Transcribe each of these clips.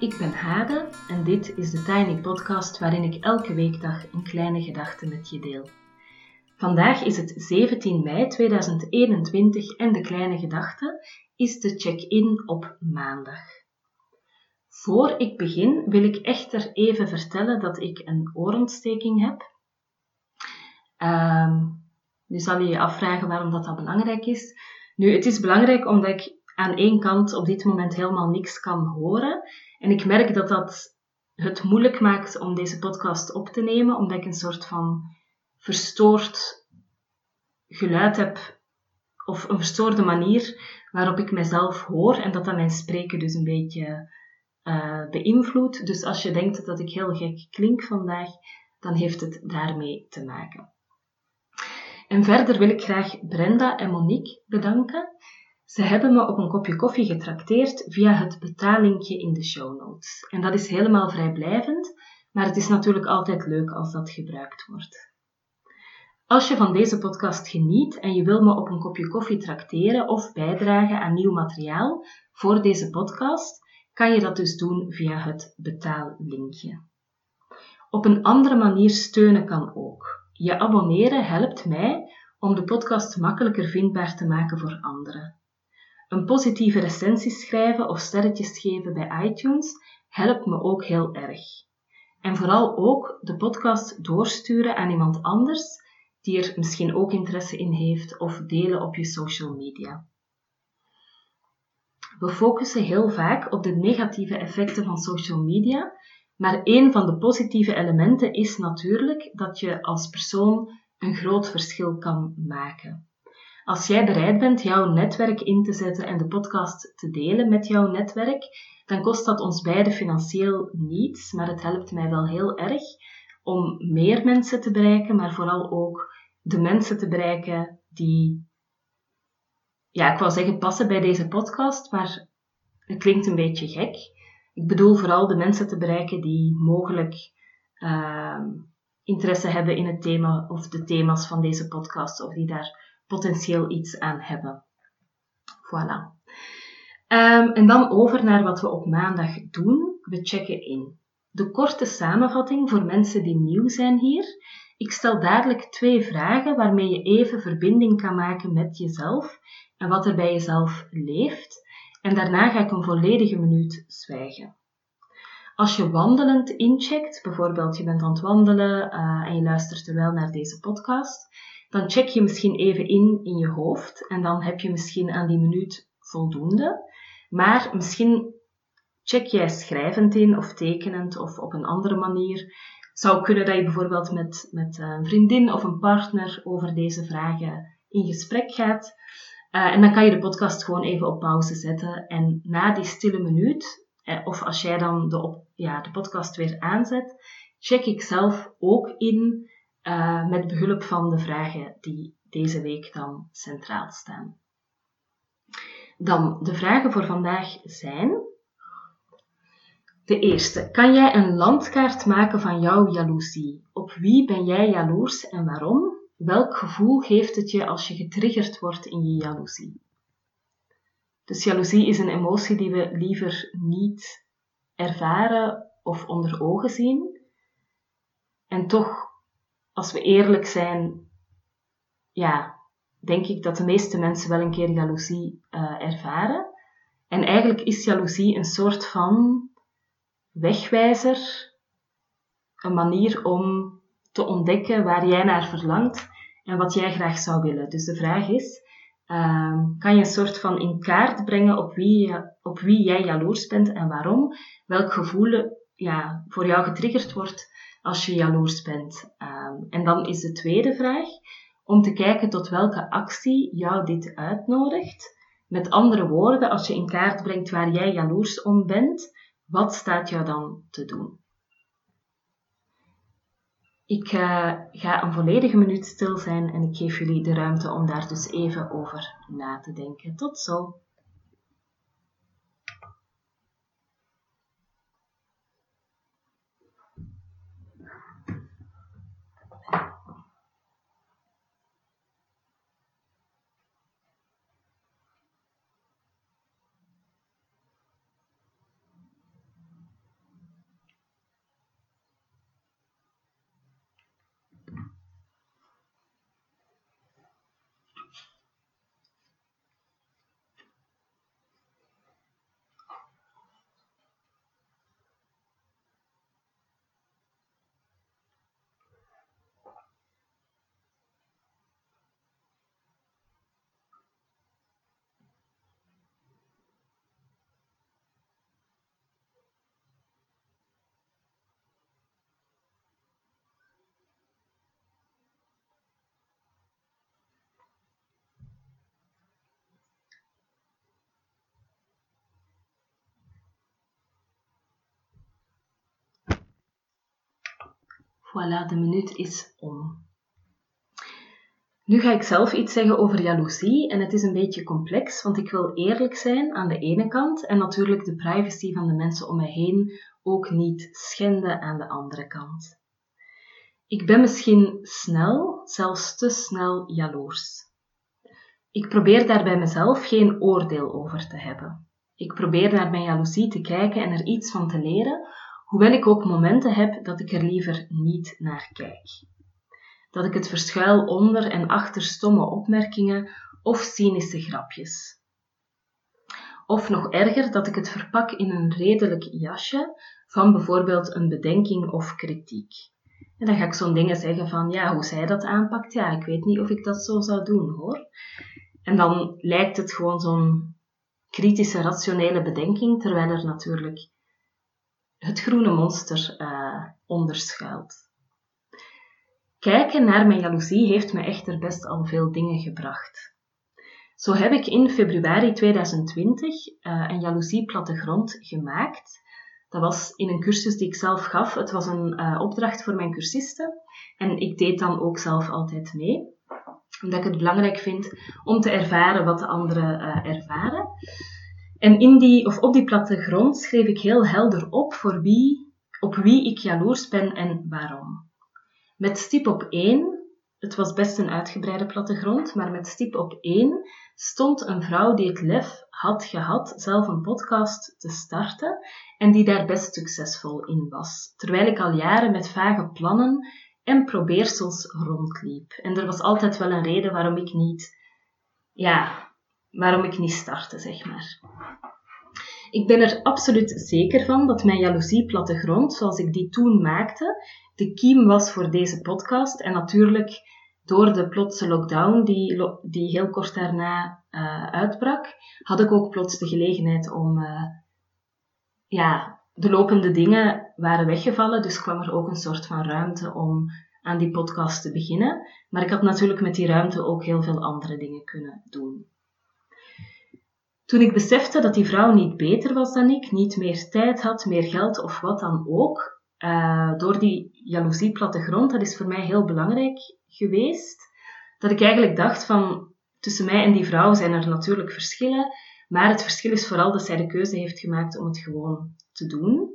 Ik ben Hade en dit is de Tiny Podcast waarin ik elke weekdag een kleine gedachte met je deel. Vandaag is het 17 mei 2021 en de kleine gedachte is de check-in op maandag. Voor ik begin wil ik echter even vertellen dat ik een oorontsteking heb. Um, nu zal je je afvragen waarom dat, dat belangrijk is. Nu, het is belangrijk omdat ik aan één kant op dit moment helemaal niks kan horen. En ik merk dat dat het moeilijk maakt om deze podcast op te nemen, omdat ik een soort van verstoord geluid heb, of een verstoorde manier waarop ik mezelf hoor en dat dat mijn spreken dus een beetje uh, beïnvloedt. Dus als je denkt dat ik heel gek klink vandaag, dan heeft het daarmee te maken. En verder wil ik graag Brenda en Monique bedanken. Ze hebben me op een kopje koffie getrakteerd via het betalinkje in de show notes. En dat is helemaal vrijblijvend, maar het is natuurlijk altijd leuk als dat gebruikt wordt. Als je van deze podcast geniet en je wil me op een kopje koffie trakteren of bijdragen aan nieuw materiaal voor deze podcast, kan je dat dus doen via het betaallinkje. Op een andere manier steunen kan ook. Je abonneren helpt mij om de podcast makkelijker vindbaar te maken voor anderen. Een positieve recensie schrijven of sterretjes geven bij iTunes helpt me ook heel erg. En vooral ook de podcast doorsturen aan iemand anders die er misschien ook interesse in heeft of delen op je social media. We focussen heel vaak op de negatieve effecten van social media, maar een van de positieve elementen is natuurlijk dat je als persoon een groot verschil kan maken. Als jij bereid bent jouw netwerk in te zetten en de podcast te delen met jouw netwerk, dan kost dat ons beiden financieel niets, maar het helpt mij wel heel erg om meer mensen te bereiken, maar vooral ook de mensen te bereiken die, ja, ik wou zeggen passen bij deze podcast, maar het klinkt een beetje gek. Ik bedoel vooral de mensen te bereiken die mogelijk uh, interesse hebben in het thema of de thema's van deze podcast, of die daar potentieel iets aan hebben. Voilà. Um, en dan over naar wat we op maandag doen. We checken in. De korte samenvatting voor mensen die nieuw zijn hier. Ik stel dadelijk twee vragen waarmee je even verbinding kan maken met jezelf en wat er bij jezelf leeft. En daarna ga ik een volledige minuut zwijgen. Als je wandelend incheckt, bijvoorbeeld je bent aan het wandelen uh, en je luistert terwijl naar deze podcast, dan check je misschien even in in je hoofd en dan heb je misschien aan die minuut voldoende. Maar misschien check jij schrijvend in of tekenend of op een andere manier. Zou kunnen dat je bijvoorbeeld met, met een vriendin of een partner over deze vragen in gesprek gaat. Uh, en dan kan je de podcast gewoon even op pauze zetten. En na die stille minuut, eh, of als jij dan de, op, ja, de podcast weer aanzet, check ik zelf ook in uh, met behulp van de vragen die deze week dan centraal staan. Dan de vragen voor vandaag zijn. De eerste. Kan jij een landkaart maken van jouw jaloezie? Op wie ben jij jaloers en waarom? Welk gevoel geeft het je als je getriggerd wordt in je jaloezie? Dus jaloezie is een emotie die we liever niet ervaren of onder ogen zien. En toch als we eerlijk zijn, ja, denk ik dat de meeste mensen wel een keer jaloezie uh, ervaren. En eigenlijk is jaloezie een soort van wegwijzer, een manier om te ontdekken waar jij naar verlangt en wat jij graag zou willen. Dus de vraag is, uh, kan je een soort van in kaart brengen op wie, op wie jij jaloers bent en waarom? Welk gevoel ja, voor jou getriggerd wordt als je jaloers bent. Ehm, en dan is de tweede vraag om te kijken tot welke actie jou dit uitnodigt. Met andere woorden, als je in kaart brengt waar jij jaloers om bent, wat staat jou dan te doen? Ik uh, ga een volledige minuut stil zijn en ik geef jullie de ruimte om daar dus even over na te denken. Tot zo! Voilà, de minuut is om. Nu ga ik zelf iets zeggen over jaloezie en het is een beetje complex, want ik wil eerlijk zijn aan de ene kant en natuurlijk de privacy van de mensen om mij heen ook niet schenden aan de andere kant. Ik ben misschien snel, zelfs te snel jaloers. Ik probeer daar bij mezelf geen oordeel over te hebben. Ik probeer naar mijn jaloezie te kijken en er iets van te leren, hoewel ik ook momenten heb dat ik er liever niet naar kijk. Dat ik het verschuil onder en achter stomme opmerkingen of cynische grapjes. Of nog erger, dat ik het verpak in een redelijk jasje van bijvoorbeeld een bedenking of kritiek. En dan ga ik zo'n dingen zeggen van, ja, hoe zij dat aanpakt, ja, ik weet niet of ik dat zo zou doen, hoor. En dan lijkt het gewoon zo'n kritische, rationele bedenking, terwijl er natuurlijk het groene monster uh, onder schuilt. Kijken naar mijn jaloezie heeft me echter best al veel dingen gebracht. Zo heb ik in februari 2020 uh, een jaloezie-plattegrond gemaakt. Dat was in een cursus die ik zelf gaf. Het was een uh, opdracht voor mijn cursisten. En ik deed dan ook zelf altijd mee. Omdat ik het belangrijk vind om te ervaren wat de anderen ervaren. En in die, of op die plattegrond schreef ik heel helder op voor wie, op wie ik jaloers ben en waarom. Met stip op 1, het was best een uitgebreide plattegrond, maar met stip op 1 stond een vrouw die het lef had gehad zelf een podcast te starten en die daar best succesvol in was, terwijl ik al jaren met vage plannen en probeersels rondliep. En er was altijd wel een reden waarom ik niet, ja, waarom ik niet startte, zeg maar. Ik ben er absoluut zeker van dat mijn jaloezie-plattegrond, zoals ik die toen maakte, de kiem was voor deze podcast. En natuurlijk, door de plotse lockdown, die, die heel kort daarna uh, uitbrak, had ik ook plots de gelegenheid om, uh, ja, de lopende dingen waren weggevallen, dus kwam er ook een soort van ruimte om aan die podcast te beginnen. Maar ik had natuurlijk met die ruimte ook heel veel andere dingen kunnen doen. Toen ik besefte dat die vrouw niet beter was dan ik, niet meer tijd had, meer geld of wat dan ook, uh, door die jaloezie plattegrond, dat is voor mij heel belangrijk geweest, dat ik eigenlijk dacht van, tussen mij en die vrouw zijn er natuurlijk verschillen, maar het verschil is vooral dat zij de keuze heeft gemaakt om het gewoon te doen.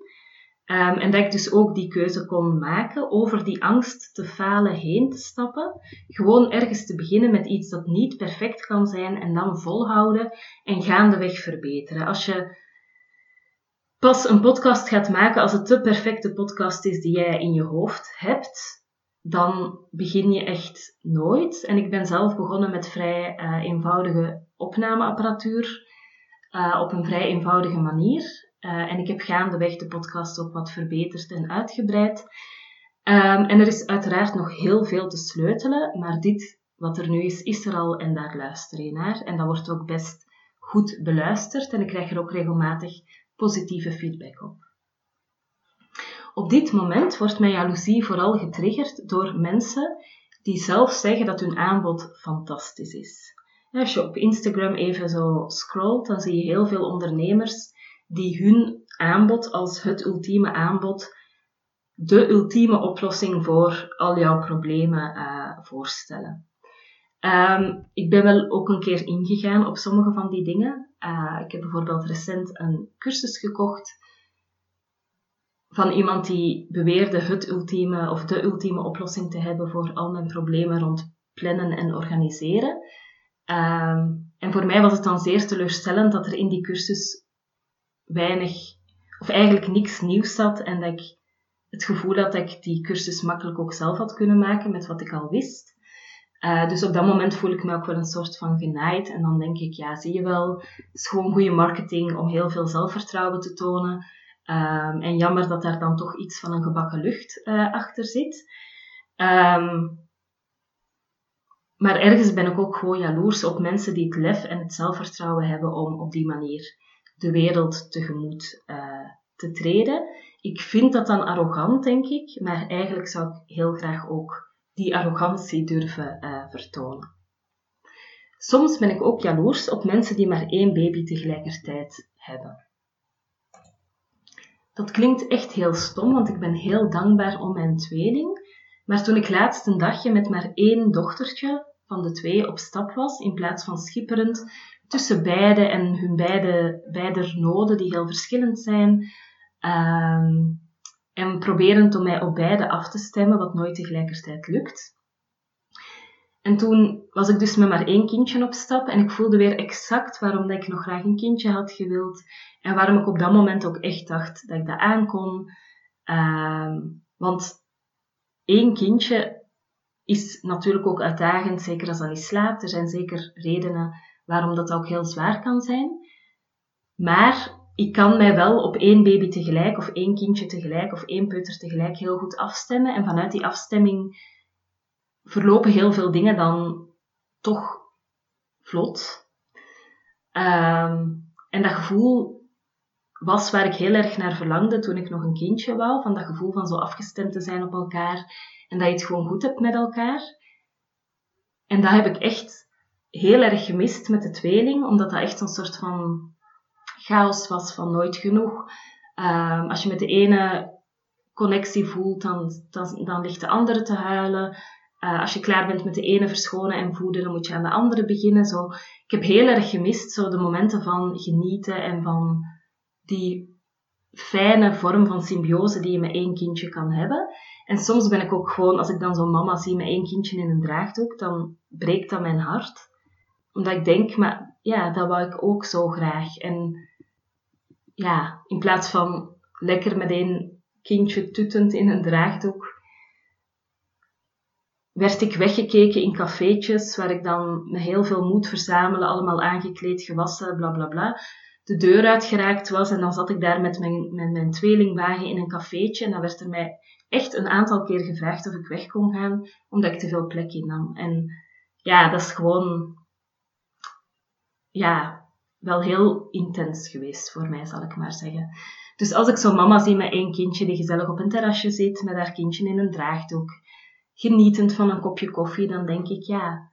Um, en dat ik dus ook die keuze kon maken over die angst te falen heen te stappen. Gewoon ergens te beginnen met iets dat niet perfect kan zijn en dan volhouden en gaandeweg verbeteren. Als je pas een podcast gaat maken als het de perfecte podcast is die jij in je hoofd hebt, dan begin je echt nooit. En ik ben zelf begonnen met vrij uh, eenvoudige opnameapparatuur uh, op een vrij eenvoudige manier. Uh, en ik heb gaandeweg de podcast ook wat verbeterd en uitgebreid. Um, en er is uiteraard nog heel veel te sleutelen, maar dit wat er nu is, is er al en daar luister je naar. En dat wordt ook best goed beluisterd en ik krijg er ook regelmatig positieve feedback op. Op dit moment wordt mijn jaloezie vooral getriggerd door mensen die zelf zeggen dat hun aanbod fantastisch is. Als je op Instagram even zo scrolt, dan zie je heel veel ondernemers die hun aanbod als het ultieme aanbod, de ultieme oplossing voor al jouw problemen uh, voorstellen. Um, ik ben wel ook een keer ingegaan op sommige van die dingen. Uh, ik heb bijvoorbeeld recent een cursus gekocht van iemand die beweerde het ultieme of de ultieme oplossing te hebben voor al mijn problemen rond plannen en organiseren. Um, en voor mij was het dan zeer teleurstellend dat er in die cursus weinig, of eigenlijk niks nieuws zat en dat ik het gevoel had dat ik die cursus makkelijk ook zelf had kunnen maken met wat ik al wist. Uh, dus op dat moment voel ik me ook wel een soort van genaaid. En dan denk ik, ja, zie je wel, het is gewoon goede marketing om heel veel zelfvertrouwen te tonen. Um, en jammer dat daar dan toch iets van een gebakken lucht uh, achter zit. Um, maar ergens ben ik ook gewoon jaloers op mensen die het lef en het zelfvertrouwen hebben om op die manier de wereld tegemoet uh, te treden. Ik vind dat dan arrogant, denk ik, maar eigenlijk zou ik heel graag ook die arrogantie durven uh, vertonen. Soms ben ik ook jaloers op mensen die maar één baby tegelijkertijd hebben. Dat klinkt echt heel stom, want ik ben heel dankbaar om mijn tweeling. Maar toen ik laatst een dagje met maar één dochtertje van de twee op stap was, in plaats van schipperend tussen beide en hun beide, beide noden die heel verschillend zijn, ehm, en proberend om mij op beide af te stemmen, wat nooit tegelijkertijd lukt. En toen was ik dus met maar één kindje op stap en ik voelde weer exact waarom dat ik nog graag een kindje had gewild en waarom ik op dat moment ook echt dacht dat ik dat aankon. Uh, want één kindje is natuurlijk ook uitdagend, zeker als dat niet slaapt. Er zijn zeker redenen waarom dat ook heel zwaar kan zijn. Maar ik kan mij wel op één baby tegelijk, of één kindje tegelijk, of één peuter tegelijk heel goed afstemmen. En vanuit die afstemming verlopen heel veel dingen dan toch vlot. Ehm, en dat gevoel was waar ik heel erg naar verlangde toen ik nog een kindje wou. Van dat gevoel van zo afgestemd te zijn op elkaar en dat je het gewoon goed hebt met elkaar. En dat heb ik echt heel erg gemist met de tweeling, omdat dat echt een soort van chaos was van nooit genoeg. Ehm, als je met de ene connectie voelt, dan, dan, ligt de andere te huilen. Uh, als je klaar bent met de ene verschonen en voeden, dan moet je aan de andere beginnen. Zo. Ik heb heel erg gemist zo de momenten van genieten en van die fijne vorm van symbiose die je met één kindje kan hebben. En soms ben ik ook gewoon, als ik dan zo'n mama zie met één kindje in een draagdoek, dan breekt dat mijn hart. Omdat ik denk, maar ja, dat wou ik ook zo graag. En ja, in plaats van lekker met één kindje tutend in een draagdoek, werd ik weggekeken in cafeetjes, waar ik dan heel veel moed verzamelen, allemaal aangekleed, gewassen, bla bla bla, de deur uitgeraakt was. En dan zat ik daar met mijn, met mijn tweelingwagen in een cafeetje en dan werd er mij echt een aantal keer gevraagd of ik weg kon gaan, omdat ik te veel plek innam. En ja, dat is gewoon, ja, wel heel intens geweest voor mij, zal ik maar zeggen. Dus als ik zo'n mama zie met één kindje die gezellig op een terrasje zit, met haar kindje in een draagdoek, genietend van een kopje koffie, dan denk ik, ja,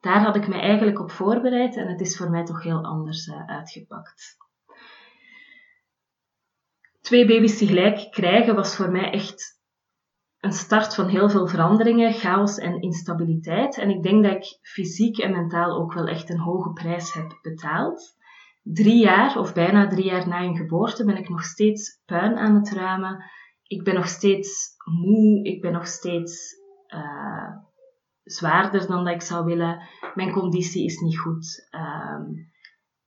daar had ik me eigenlijk op voorbereid en het is voor mij toch heel anders uh, uitgepakt. Twee baby's tegelijk krijgen was voor mij echt een start van heel veel veranderingen, chaos en instabiliteit. En ik denk dat ik fysiek en mentaal ook wel echt een hoge prijs heb betaald. Drie jaar of bijna drie jaar na een geboorte ben ik nog steeds puin aan het ruimen. Ik ben nog steeds moe. Ik ben nog steeds uh, zwaarder dan dat ik zou willen. Mijn conditie is niet goed. Um,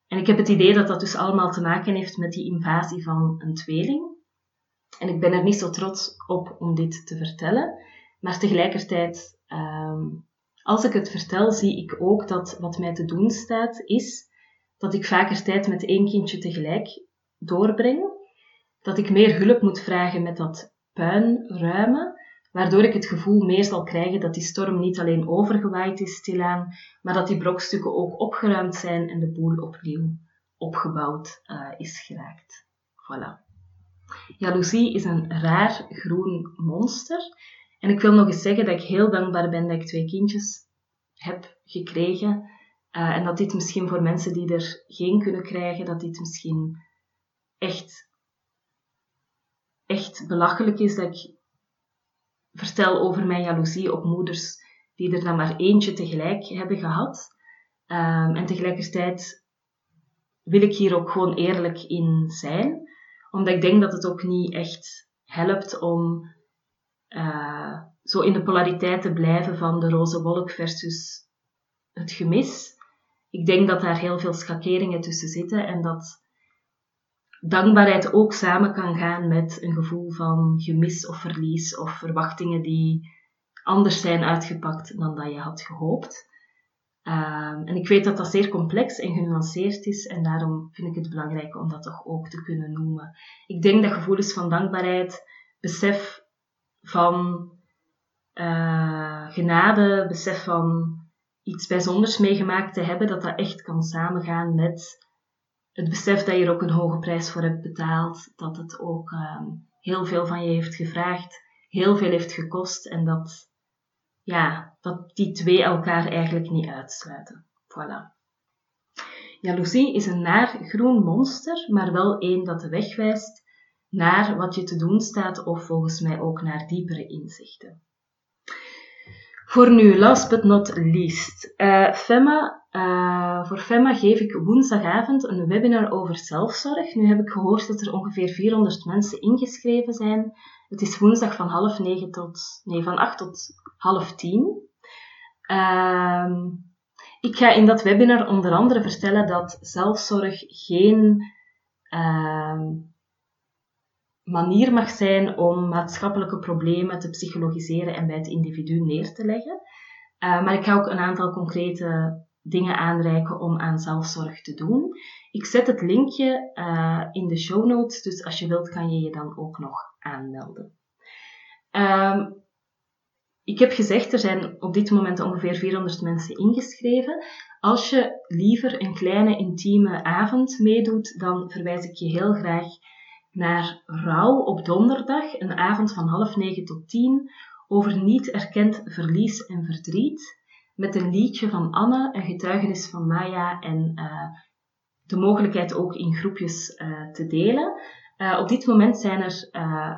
en ik heb het idee dat dat dus allemaal te maken heeft met die invasie van een tweeling. En ik ben er niet zo trots op om dit te vertellen. Maar tegelijkertijd, um, als ik het vertel, zie ik ook dat wat mij te doen staat, is dat ik vaker tijd met één kindje tegelijk doorbreng. Dat ik meer hulp moet vragen met dat puin ruimen, waardoor ik het gevoel meer zal krijgen dat die storm niet alleen overgewaaid is stilaan, maar dat die brokstukken ook opgeruimd zijn en de boel opnieuw opgebouwd uh, is geraakt. Voilà. Jaloezie is een raar groen monster. En ik wil nog eens zeggen dat ik heel dankbaar ben dat ik twee kindjes heb gekregen. Uh, en dat dit misschien voor mensen die er geen kunnen krijgen, dat dit misschien echt, echt belachelijk is dat ik vertel over mijn jaloezie op moeders die er dan maar eentje tegelijk hebben gehad. Um, en tegelijkertijd wil ik hier ook gewoon eerlijk in zijn omdat ik denk dat het ook niet echt helpt om uh, zo in de polariteit te blijven van de roze wolk versus het gemis. Ik denk dat daar heel veel schakeringen tussen zitten en dat dankbaarheid ook samen kan gaan met een gevoel van gemis of verlies of verwachtingen die anders zijn uitgepakt dan dat je had gehoopt. Um, en ik weet dat dat zeer complex en genuanceerd is en daarom vind ik het belangrijk om dat toch ook te kunnen noemen. Ik denk dat gevoelens van dankbaarheid, besef van uh, genade, besef van iets bijzonders meegemaakt te hebben, dat dat echt kan samengaan met het besef dat je er ook een hoge prijs voor hebt betaald, dat het ook um, heel veel van je heeft gevraagd, heel veel heeft gekost en dat ja, dat die twee elkaar eigenlijk niet uitsluiten. Voilà. Jaloezie is een naar groen monster, maar wel één dat de weg wijst naar wat je te doen staat of volgens mij ook naar diepere inzichten. Voor nu, last but not least. Uh, Femma, uh, voor Femma geef ik woensdagavond een webinar over zelfzorg. Nu heb ik gehoord dat er ongeveer 400 mensen ingeschreven zijn. Het is woensdag van half negen tot, nee, van acht tot half tien. Uh, ik ga in dat webinar onder andere vertellen dat zelfzorg geen uh, manier mag zijn om maatschappelijke problemen te psychologiseren en bij het individu neer te leggen. Uh, maar ik ga ook een aantal concrete dingen aanreiken om aan zelfzorg te doen. Ik zet het linkje uh, in de show notes, dus als je wilt kan je je dan ook nog aanmelden. Um, ik heb gezegd, er zijn op dit moment ongeveer 400 mensen ingeschreven. Als je liever een kleine intieme avond meedoet, dan verwijs ik je heel graag naar Rouw op donderdag, een avond van half negen tot tien, over niet erkend verlies en verdriet, met een liedje van Anne, een getuigenis van Maya en uh, de mogelijkheid ook in groepjes uh, te delen. Uh, op dit moment zijn er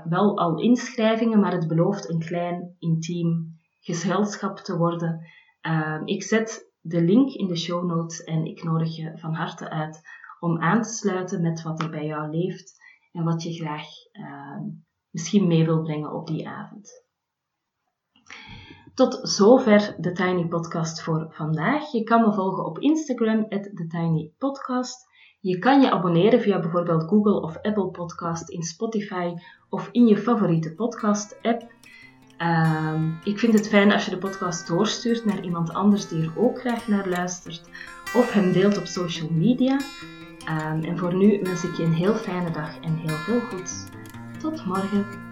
wel al inschrijvingen, maar het belooft een klein intiem gezelschap te worden. ik zet de link in de show notes en ik nodig je van harte uit om aan te sluiten met wat er bij jou leeft en wat je graag uh, misschien mee wil brengen op die avond. Tot zover de Tiny Podcast voor vandaag. Je kan me volgen op Instagram, The Tiny Podcast. Je kan je abonneren via bijvoorbeeld Google of Apple Podcast, in Spotify of in je favoriete podcast-app. Uh, ik vind het fijn als je de podcast doorstuurt naar iemand anders die er ook graag naar luistert, of hem deelt op social media. Um, en voor nu wens ik je een heel fijne dag en heel veel goeds. Tot morgen.